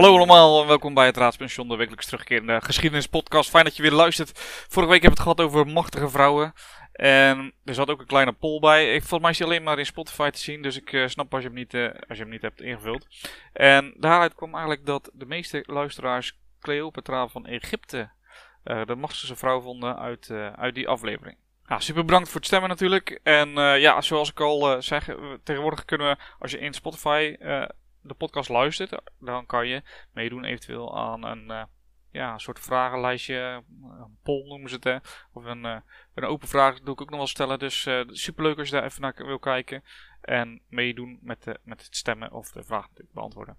Hallo allemaal en welkom bij het Raadspension, de wekelijks terugkerende geschiedenispodcast. Fijn dat je weer luistert. Vorige week hebben we het gehad over machtige vrouwen. En er zat ook een kleine poll bij. Ik, volgens mij is hij alleen maar in Spotify te zien, dus ik uh, snap als je, hem niet, uh, als je hem niet hebt ingevuld. En daaruit kwam eigenlijk dat de meeste luisteraars Cleopatra van Egypte uh, de machtigste vrouw vonden uit, uit die aflevering. Ja, super bedankt voor het stemmen natuurlijk. En ja, zoals ik al zeg, tegenwoordig kunnen we, als je in Spotify de podcast luistert, dan kan je meedoen eventueel aan een, uh, ja, een soort vragenlijstje. Een poll noemen ze het. Of een, uh, een open vraag doe ik ook nog wel stellen. Dus superleuk als je daar even naar wil kijken. En meedoen met, de, met het stemmen of de vraag beantwoorden.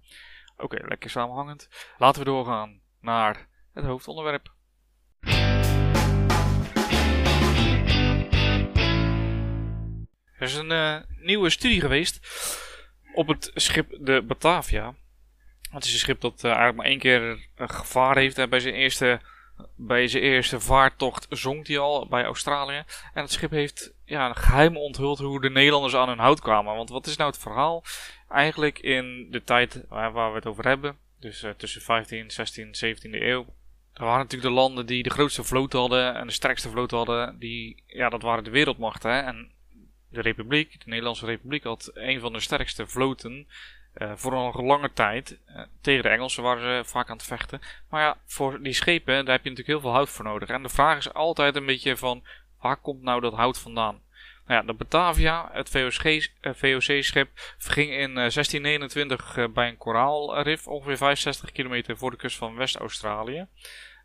Oké, lekker samenhangend. Laten we doorgaan naar het hoofdonderwerp. Er is een nieuwe studie geweest op het schip de Batavia. Het is een schip dat uh, eigenlijk maar één keer een gevaar heeft. En bij zijn eerste, bij zijn eerste vaartocht zonk hij al bij Australië. En het schip heeft ja, geheim onthuld hoe de Nederlanders aan hun hout kwamen. Want wat is nou het verhaal? Eigenlijk in de tijd waar, we het over hebben. Dus uh, tussen 15, 16, 17e eeuw. Er waren natuurlijk de landen die de grootste vloot hadden en de sterkste vloot hadden. Die, ja, dat waren de wereldmachten. Hè? En de Republiek, de Nederlandse Republiek, had een van de sterkste vloten. Uh, voor een lange tijd. Uh, tegen de Engelsen waren ze vaak aan het vechten. Maar ja, voor die schepen, daar heb je natuurlijk heel veel hout voor nodig. En de vraag is altijd een beetje van, waar komt nou dat hout vandaan? Nou ja, de Batavia, het VOC-schip, uh, verging in 1629 bij een koraalrif, ongeveer 65 kilometer voor de kust van West-Australië.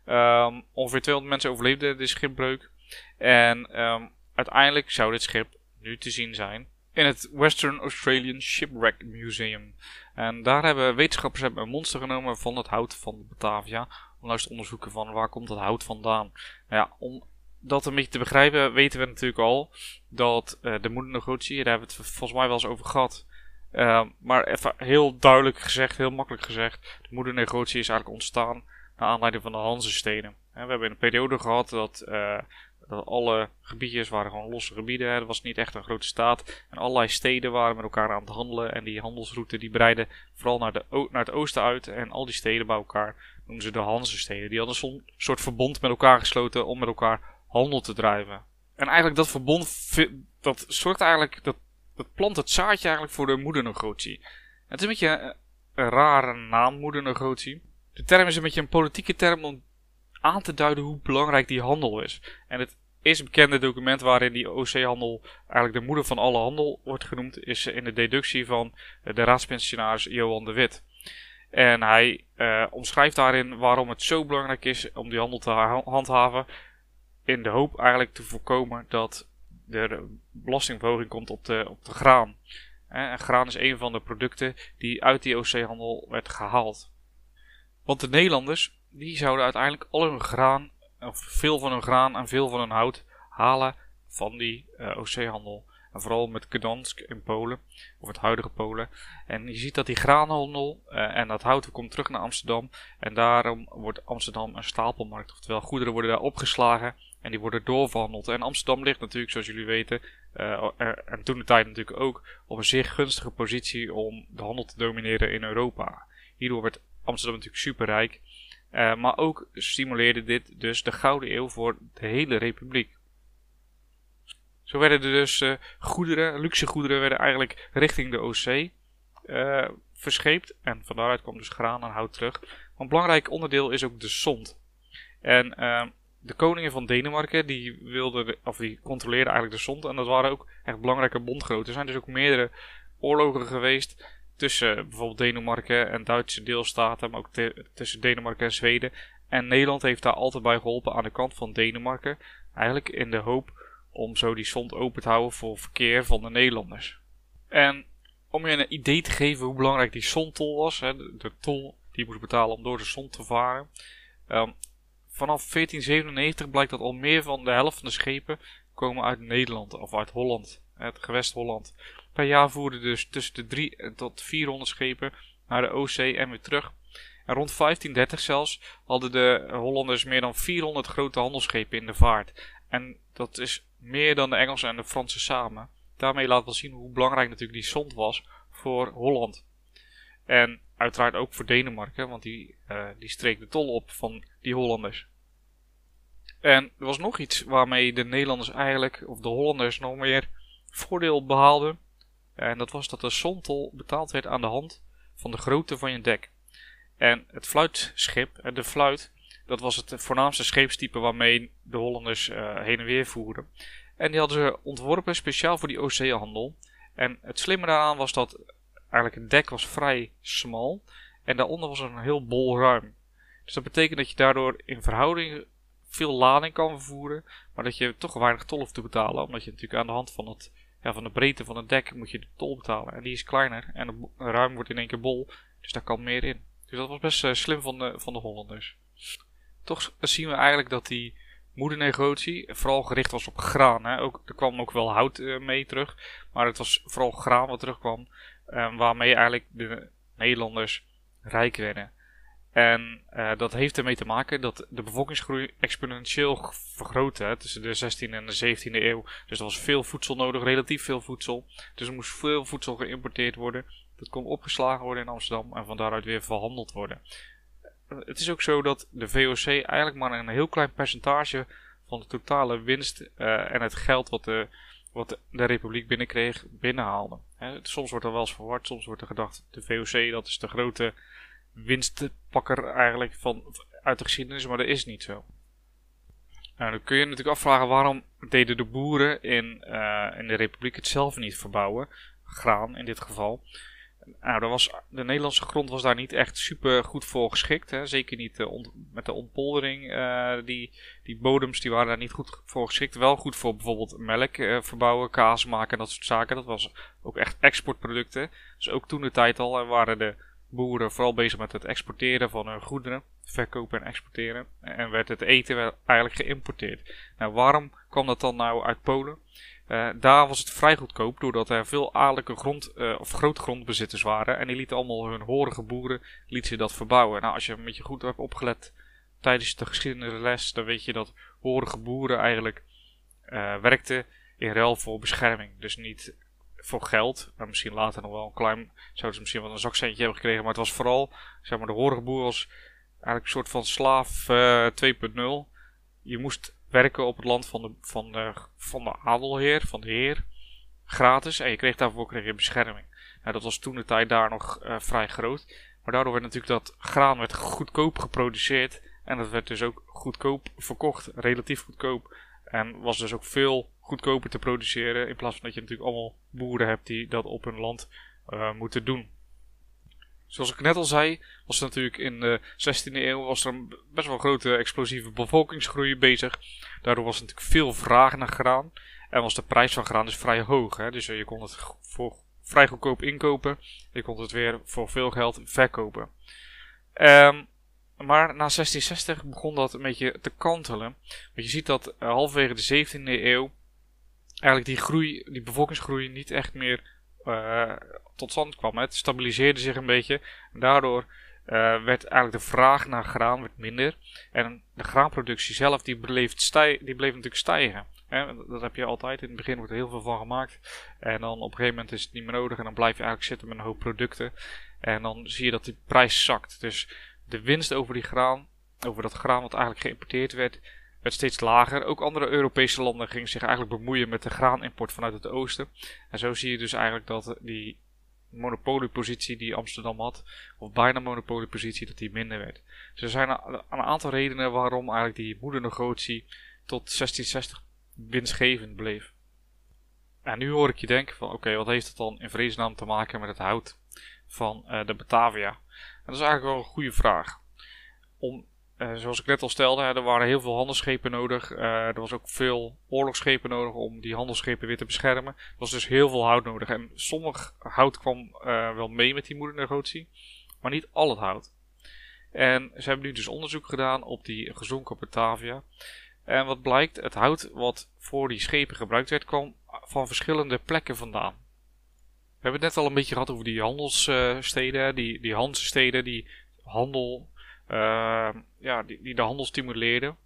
Um, ongeveer 200 mensen overleefden de schipbreuk. En um, uiteindelijk zou dit schip te zien zijn in het Western Australian Shipwreck Museum. En daar hebben wetenschappers hebben een monster genomen van het hout van Batavia. Om nou eens te onderzoeken van waar komt dat hout vandaan. Nou ja, om dat een beetje te begrijpen weten we natuurlijk al dat uh, de moedernegotie, daar hebben we het volgens mij wel eens over gehad. Uh, maar even heel duidelijk gezegd, heel makkelijk gezegd, de moedernegotie is eigenlijk ontstaan naar aanleiding van de Hanzesteden. we hebben een periode gehad dat uh, dat alle gebiedjes waren gewoon losse gebieden. Er was niet echt een grote staat. En allerlei steden waren met elkaar aan het handelen. En die handelsroute die breidde vooral naar, de, naar het oosten uit. En al die steden bij elkaar noemen ze de Hanse-steden. Die hadden een soort verbond met elkaar gesloten om met elkaar handel te drijven. En eigenlijk dat verbond, dat zorgt eigenlijk, dat, dat plant het zaadje eigenlijk voor de moedernegotie. Het is een beetje een, een rare naam, moedernegotie. De term is een beetje een politieke term aan te duiden hoe belangrijk die handel is. En het eerste bekende document waarin die OC-handel eigenlijk de moeder van alle handel wordt genoemd, is in de deductie van de raadspensionaris Johan de Wit. En hij uh, omschrijft daarin waarom het zo belangrijk is om die handel te handhaven. In de hoop eigenlijk te voorkomen dat er belastingverhoging komt op de, op de graan. En graan is een van de producten die uit die OC-handel werd gehaald. Want de Nederlanders die zouden uiteindelijk al hun graan, of veel van hun graan en veel van hun hout halen van die uh, eh, OC-handel. En vooral met Gdansk in Polen, of het huidige Polen. En je ziet dat die graanhandel uh, en dat hout komt terug naar Amsterdam. En daarom wordt Amsterdam een stapelmarkt. Oftewel, goederen worden daar opgeslagen en die worden doorverhandeld. En Amsterdam ligt natuurlijk, zoals jullie weten, er, en toen de tijd natuurlijk ook, op een zeer gunstige positie om de handel te domineren in Europa. Hierdoor werd Amsterdam natuurlijk superrijk. Uh, maar ook stimuleerde dit dus de Gouden Eeuw voor de hele republiek. Zo werden er dus uh, goederen, luxe goederen, werden eigenlijk richting de OC uh, eh, verscheept. En van daaruit kwam dus graan en hout terug. Maar een belangrijk onderdeel is ook de zond. En de koningen van Denemarken, die wilden, of die controleerden eigenlijk de zond. En dat waren ook echt belangrijke bondgenoten. Er zijn dus ook meerdere oorlogen geweest tussen bijvoorbeeld Denemarken en Duitse deelstaten, maar ook tussen Denemarken en Zweden. En Nederland heeft daar altijd bij geholpen aan de kant van Denemarken. Eigenlijk in de hoop om zo die zond open te houden voor verkeer van de Nederlanders. En om je een idee te geven hoe belangrijk die zondtol was, hè, de, tol die je moest betalen om door de zond te varen. Um, vanaf 1497 blijkt dat al meer van de helft van de schepen komen uit Nederland of uit Holland, het gewest Holland. Per jaar voerden dus tussen de 3 tot 400 schepen naar de Oostzee en weer terug. En rond 1530 zelfs hadden de Hollanders meer dan 400 grote handelsschepen in de vaart. En dat is meer dan de Engelsen en de Fransen samen. Daarmee laat wel zien hoe belangrijk natuurlijk die zond was voor Holland. En uiteraard ook voor Denemarken, want die, uh, die streek de tol op van die Hollanders. En er was nog iets waarmee de Nederlanders eigenlijk, of de Hollanders, nog meer voordeel behaalden. En dat was dat de zontol betaald werd aan de hand van de grootte van je dek. En het fluitschip, de fluit, dat was het voornaamste scheepstype waarmee de Hollanders uh, heen en weer voerden. En die hadden ze ontworpen speciaal voor die oceaanhandel. En het slimme daaraan was dat eigenlijk het dek was vrij smal en daaronder was een heel bol ruim. Dus dat betekent dat je daardoor in verhouding veel lading kan vervoeren, maar dat je toch weinig tol hoeft te betalen, omdat je natuurlijk aan de hand van, het, ja, van de breedte van het dek moet je de tol betalen. En die is kleiner en de ruim wordt in één keer bol, dus daar kan meer in. Dus dat was best uh, slim van de, van de Hollanders. Toch zien we eigenlijk dat die moedernegotie vooral gericht was op graan. Hè. Ook, er kwam ook wel hout uh, mee terug, maar het was vooral graan wat terugkwam. Um, waarmee eigenlijk de Nederlanders rijk werden. En uh, dat heeft ermee te maken dat de bevolkingsgroei exponentieel vergrootte tussen de 16e en de 17e eeuw. Dus er was veel voedsel nodig, relatief veel voedsel. Dus er moest veel voedsel geïmporteerd worden. Dat kon opgeslagen worden in Amsterdam en van daaruit weer verhandeld worden. Het is ook zo dat de VOC eigenlijk maar een heel klein percentage van de totale winst uh, en het geld wat de wat de Republiek binnenkreeg, binnenhaalde. soms wordt er wel eens verward, soms wordt er gedacht, de VOC dat is de grote winstpakker eigenlijk van, uit de geschiedenis, maar dat is niet zo. Nou, dan kun je natuurlijk afvragen waarom deden de boeren in, uh, in de Republiek het zelf niet verbouwen, graan in dit geval. Nou, was, de Nederlandse grond was daar niet echt super goed voor geschikt. Hè. Zeker niet uh, met de ontpoldering. Uh, die, die bodems die waren daar niet goed voor geschikt. Wel goed voor bijvoorbeeld melk verbouwen, kaas maken en dat soort zaken. Dat was ook echt exportproducten. Dus ook toen de tijd al waren de boeren vooral bezig met het exporteren van hun goederen. Verkopen en exporteren. En werd het eten eigenlijk geïmporteerd. Nou, waarom kwam dat dan nou uit Polen? Uh, daar was het vrij goedkoop, doordat er veel adellijke grond, uh, of grootgrondbezitters waren. En die lieten allemaal hun horige boeren ze dat verbouwen. Nou, als je een beetje goed hebt opgelet tijdens de geschiedenisles, dan weet je dat horige boeren eigenlijk uh, werkten in ruil voor bescherming. Dus niet voor geld, maar misschien later nog wel een klein, zouden ze misschien wel een zakcentje hebben gekregen. Maar het was vooral, zeg maar, de horige boer was eigenlijk een soort van slaaf 2.0. Je moest werken op het land van de, van de, van de adelheer, van de heer, gratis. En je kreeg daarvoor kreeg je bescherming. Nou, dat was toen de tijd daar nog uh, vrij groot. Maar daardoor werd natuurlijk dat graan werd goedkoop geproduceerd. En dat werd dus ook goedkoop verkocht, relatief goedkoop. En was dus ook veel goedkoper te produceren. In plaats van dat je natuurlijk allemaal boeren hebt die dat op hun land uh, moeten doen. Zoals ik net al zei, was er natuurlijk in de 16e eeuw was er een best wel grote explosieve bevolkingsgroei bezig. Daardoor was er natuurlijk veel vraag naar graan. En was de prijs van graan dus vrij hoog. Hè? Dus je kon het voor vrij goedkoop inkopen. Je kon het weer voor veel geld verkopen. Um, maar na 1660 begon dat een beetje te kantelen. Want je ziet dat halverwege de 17e eeuw eigenlijk die groei, die bevolkingsgroei niet echt meer uh, tot stand kwam. Het stabiliseerde zich een beetje. En daardoor uh, werd eigenlijk de vraag naar graan werd minder. En de graanproductie zelf die bleef, stij die bleef natuurlijk stijgen. dat heb je altijd. In het begin wordt er heel veel van gemaakt. En dan op een gegeven moment is het niet meer nodig. En dan blijf je eigenlijk zitten met een hoop producten. En dan zie je dat die prijs zakt. Dus de winst over die graan, over dat graan wat eigenlijk geïmporteerd werd, werd steeds lager. Ook andere Europese landen gingen zich eigenlijk bemoeien met de graanimport vanuit het oosten. En zo zie je dus eigenlijk dat die monopoliepositie die Amsterdam had, of bijna monopoliepositie, dat die minder werd. Dus er zijn een aantal redenen waarom eigenlijk die moedernegotie tot 1660 winstgevend bleef. En nu hoor ik je denken van oké, wat heeft het dan in vredesnaam te maken met het hout van uh, de Batavia? En dat is eigenlijk wel een goede vraag. Om uh, zoals ik net al stelde, er waren heel veel handelsschepen nodig. Uh, er was ook veel oorlogsschepen nodig om die handelsschepen weer te beschermen. Er was dus heel veel hout nodig. En sommig hout kwam uh, wel mee met die moedernegotie, maar niet al het hout. En ze hebben nu dus onderzoek gedaan op die gezonken Batavia. En wat blijkt, het hout wat voor die schepen gebruikt werd, kwam van verschillende plekken vandaan. We hebben het net al een beetje gehad over die handelssteden, die, die Hanse-steden, die handel uh, ja, die, die de handel stimuleerden.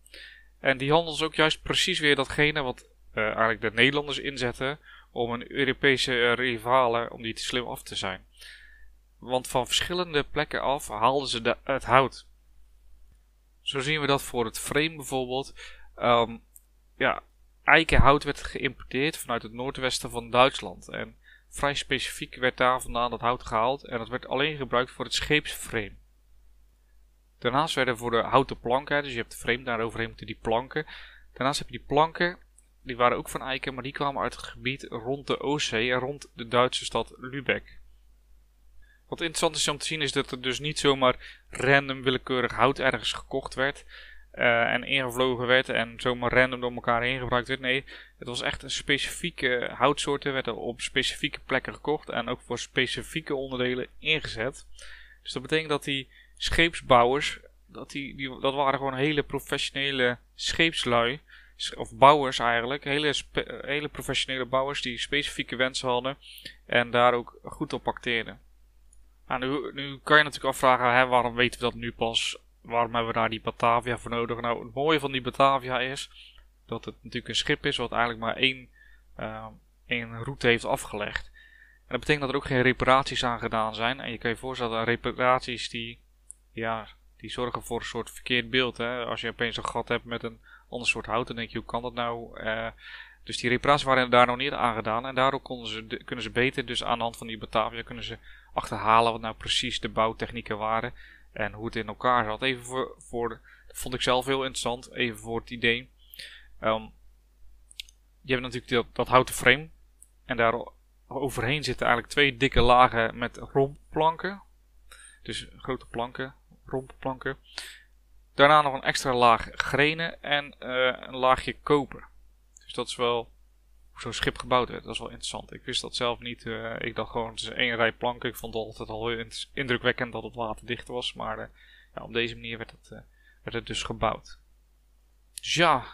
En die handel is ook juist precies weer datgene wat uh, eigenlijk de Nederlanders inzetten om een Europese uh, rivalen, om die te slim af te zijn. want van verschillende plekken af haalden ze de, het hout. Zo zien we dat voor het frame bijvoorbeeld. Ehm, ja, eikenhout werd geïmporteerd vanuit het noordwesten van Duitsland. En vrij specifiek werd daar vandaan dat hout gehaald. En dat werd alleen gebruikt voor het scheepsframe. Daarnaast werden voor de houten planken, dus je hebt de frame, daaroverheen moeten die planken. Daarnaast heb je die planken, die waren ook van eiken, maar die kwamen uit het gebied rond de Oostzee en rond de Duitse stad Lübeck. Wat interessant is om te zien is dat er dus niet zomaar random willekeurig hout ergens gekocht werd uh, en ingevlogen werd en zomaar random door elkaar heen gebruikt werd. Nee, het was echt een specifieke houtsoorten, werden op specifieke plekken gekocht en ook voor specifieke onderdelen ingezet. Dus dat betekent dat die scheepsbouwers, dat, die, die, dat waren gewoon hele professionele scheepslui. Of bouwers eigenlijk. Hele, hele professionele bouwers die specifieke wensen hadden. En daar ook goed op acteerden. Nou, nu, nu kan je natuurlijk afvragen, hè, waarom weten we dat nu pas? Waarom hebben we daar die Batavia voor nodig? Nou, het mooie van die Batavia is dat het natuurlijk een schip is wat eigenlijk maar één, uh, één route heeft afgelegd. En dat betekent dat er ook geen reparaties aan gedaan zijn. En je kan je voorstellen reparaties die ja, die zorgen voor een soort verkeerd beeld. Hè? Als je opeens een gat hebt met een ander soort hout, dan denk je, hoe kan dat nou? Uh, dus die reparaties waren daar nog niet aan gedaan. En daardoor konden ze, kunnen ze beter, dus aan de hand van die Batavia, kunnen ze achterhalen wat nou precies de bouwtechnieken waren. En hoe het in elkaar zat. Even voor, dat vond ik zelf heel interessant. Even voor het idee. Um, je hebt natuurlijk dat, dat houten frame. En daar overheen zitten eigenlijk twee dikke lagen met romplanken. Dus grote planken rompplanken. Daarna nog een extra laag grenen en uh, een laagje koper. Dus dat is wel hoe zo'n schip gebouwd werd. Dat is wel interessant. Ik wist dat zelf niet. Uh, ik dacht gewoon, het is één rij planken. Ik vond het altijd al heel indrukwekkend dat het waterdicht was. Maar uh, ja, op deze manier werd het, werd het dus gebouwd. Dus ja,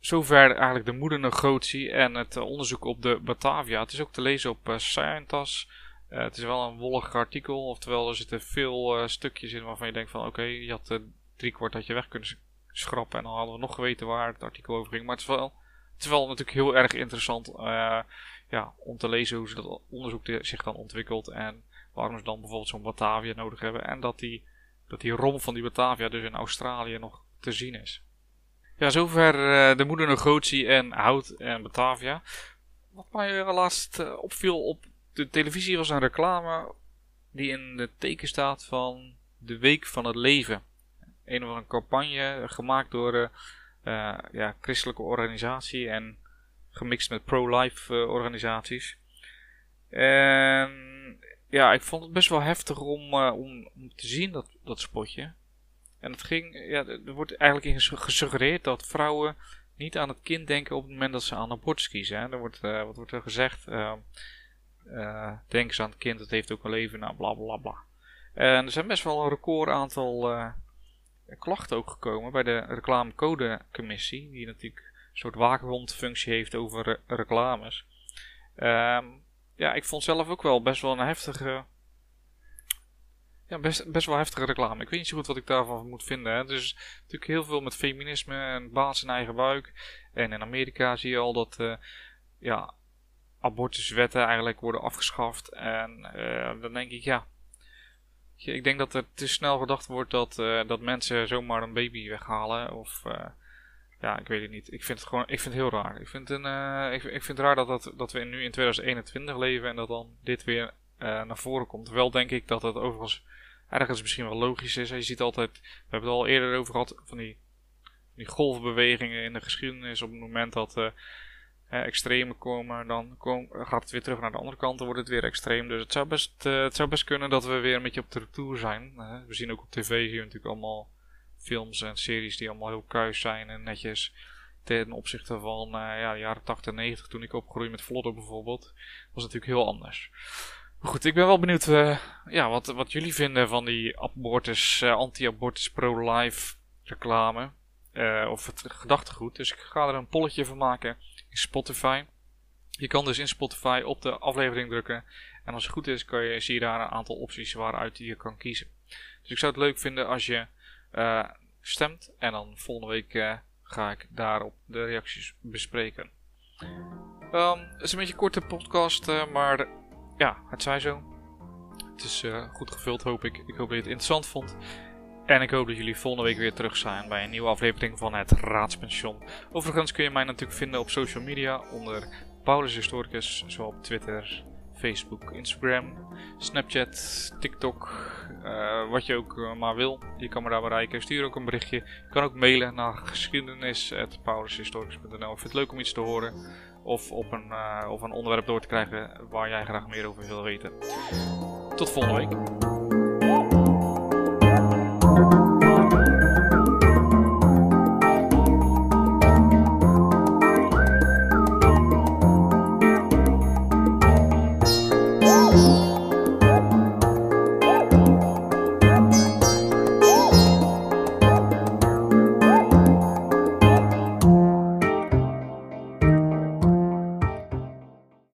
zover eigenlijk de moedernegotie en het onderzoek op de Batavia. Het is ook te lezen op Scientas. Uh, het is wel een wollig artikel, oftewel er zitten veel uh, stukjes in waarvan je denkt van oké, je had uh, drie kwart dat je weg kunnen schrappen en dan hadden we nog geweten waar het artikel over ging. Maar het is wel, het natuurlijk heel erg interessant ja, om te lezen hoe ze dat onderzoek zich dan ontwikkelt en waarom ze dan bijvoorbeeld zo'n Batavia nodig hebben en dat die, dat die rom van die Batavia dus in Australië nog te zien is. Ja, zover de moeder negotie en hout en Batavia. Wat mij laatst opviel op de televisie was een reclame die in het teken staat van de Week van het Leven. Een of andere campagne gemaakt door uh, uh, ja, christelijke organisatie en gemixt met pro-life uh, organisaties. En ja, ik vond het best wel heftig om, om, om, te zien, dat, dat spotje. En het ging, ja, er wordt eigenlijk in gesuggereerd dat vrouwen niet aan het kind denken op het moment dat ze aan abortus kiezen. Er wordt, wat wordt er gezegd? Uh, denk eens aan het kind, het heeft ook een leven, nou bla bla bla. En er zijn best wel een record aantal uh, klachten ook gekomen bij de reclamecodecommissie, die natuurlijk een soort waakhondfunctie heeft over re reclames. Um, ja, ik vond zelf ook wel best wel een heftige. Ja, best, best wel heftige reclame. Ik weet niet zo goed wat ik daarvan moet vinden. Hè. Is natuurlijk heel veel met feminisme en baas in eigen buik. En in Amerika zie je al dat uh, ja, abortuswetten eigenlijk worden afgeschaft. En uh, dan denk ik, ja. Ik denk dat er te snel gedacht wordt dat, uh, dat mensen zomaar een baby weghalen. Of uh, ja, ik weet het niet. Ik vind het gewoon ik vind het heel raar. Ik vind, een, ik, ik, vind het raar dat, dat, dat we nu in 2021 leven en dat dan dit weer naar voren komt. Wel denk ik dat het overigens ergens misschien wel logisch is. Je ziet altijd, we hebben het al eerder over gehad, van die, die golfbewegingen in de geschiedenis. Op het moment dat eh, extreme komen, dan gaat het weer terug naar de andere kant, dan wordt het weer extreem. Dus het zou best, uh, het zou best kunnen dat we weer een beetje op de retour zijn. Uh, we zien ook op tv hier natuurlijk allemaal films en series die allemaal heel kuis zijn en netjes. Ten opzichte van ja, de jaren 80 en 90, toen ik opgroeide met Vlodder bijvoorbeeld, was natuurlijk heel anders. Goed, ik ben wel benieuwd ja, wat, wat jullie vinden van die abortus, anti-abortus pro-life reclame. of het gedachtegoed. Dus ik ga er een polletje van maken Spotify. Je kan dus in Spotify op de aflevering drukken. En als het goed is, kan je, zie je daar een aantal opties waaruit je kan kiezen. Dus ik zou het leuk vinden als je uh, stemt. En dan volgende week uh, ga ik daarop de reacties bespreken. Um, het is een beetje een korte podcast, uh, maar ja, het zij zo. Het is eh, goed gevuld, hoop ik. Ik hoop dat je het interessant vond. En ik hoop dat jullie volgende week weer terug zijn bij een nieuwe aflevering van het Raadspension. Overigens kun je mij natuurlijk vinden op social media onder Paulus Historicus, zo op Twitter, Facebook, Instagram, Snapchat, TikTok, uh, wat je ook uh, maar wil. Je kan me daar bereiken. Stuur ook een berichtje. Je kan ook mailen naar geschiedenis.paulushistoricus.nl. Ik vind het leuk om iets te horen of, op een, uh, of een onderwerp door te krijgen waar jij graag meer over wil weten. Tot volgende week.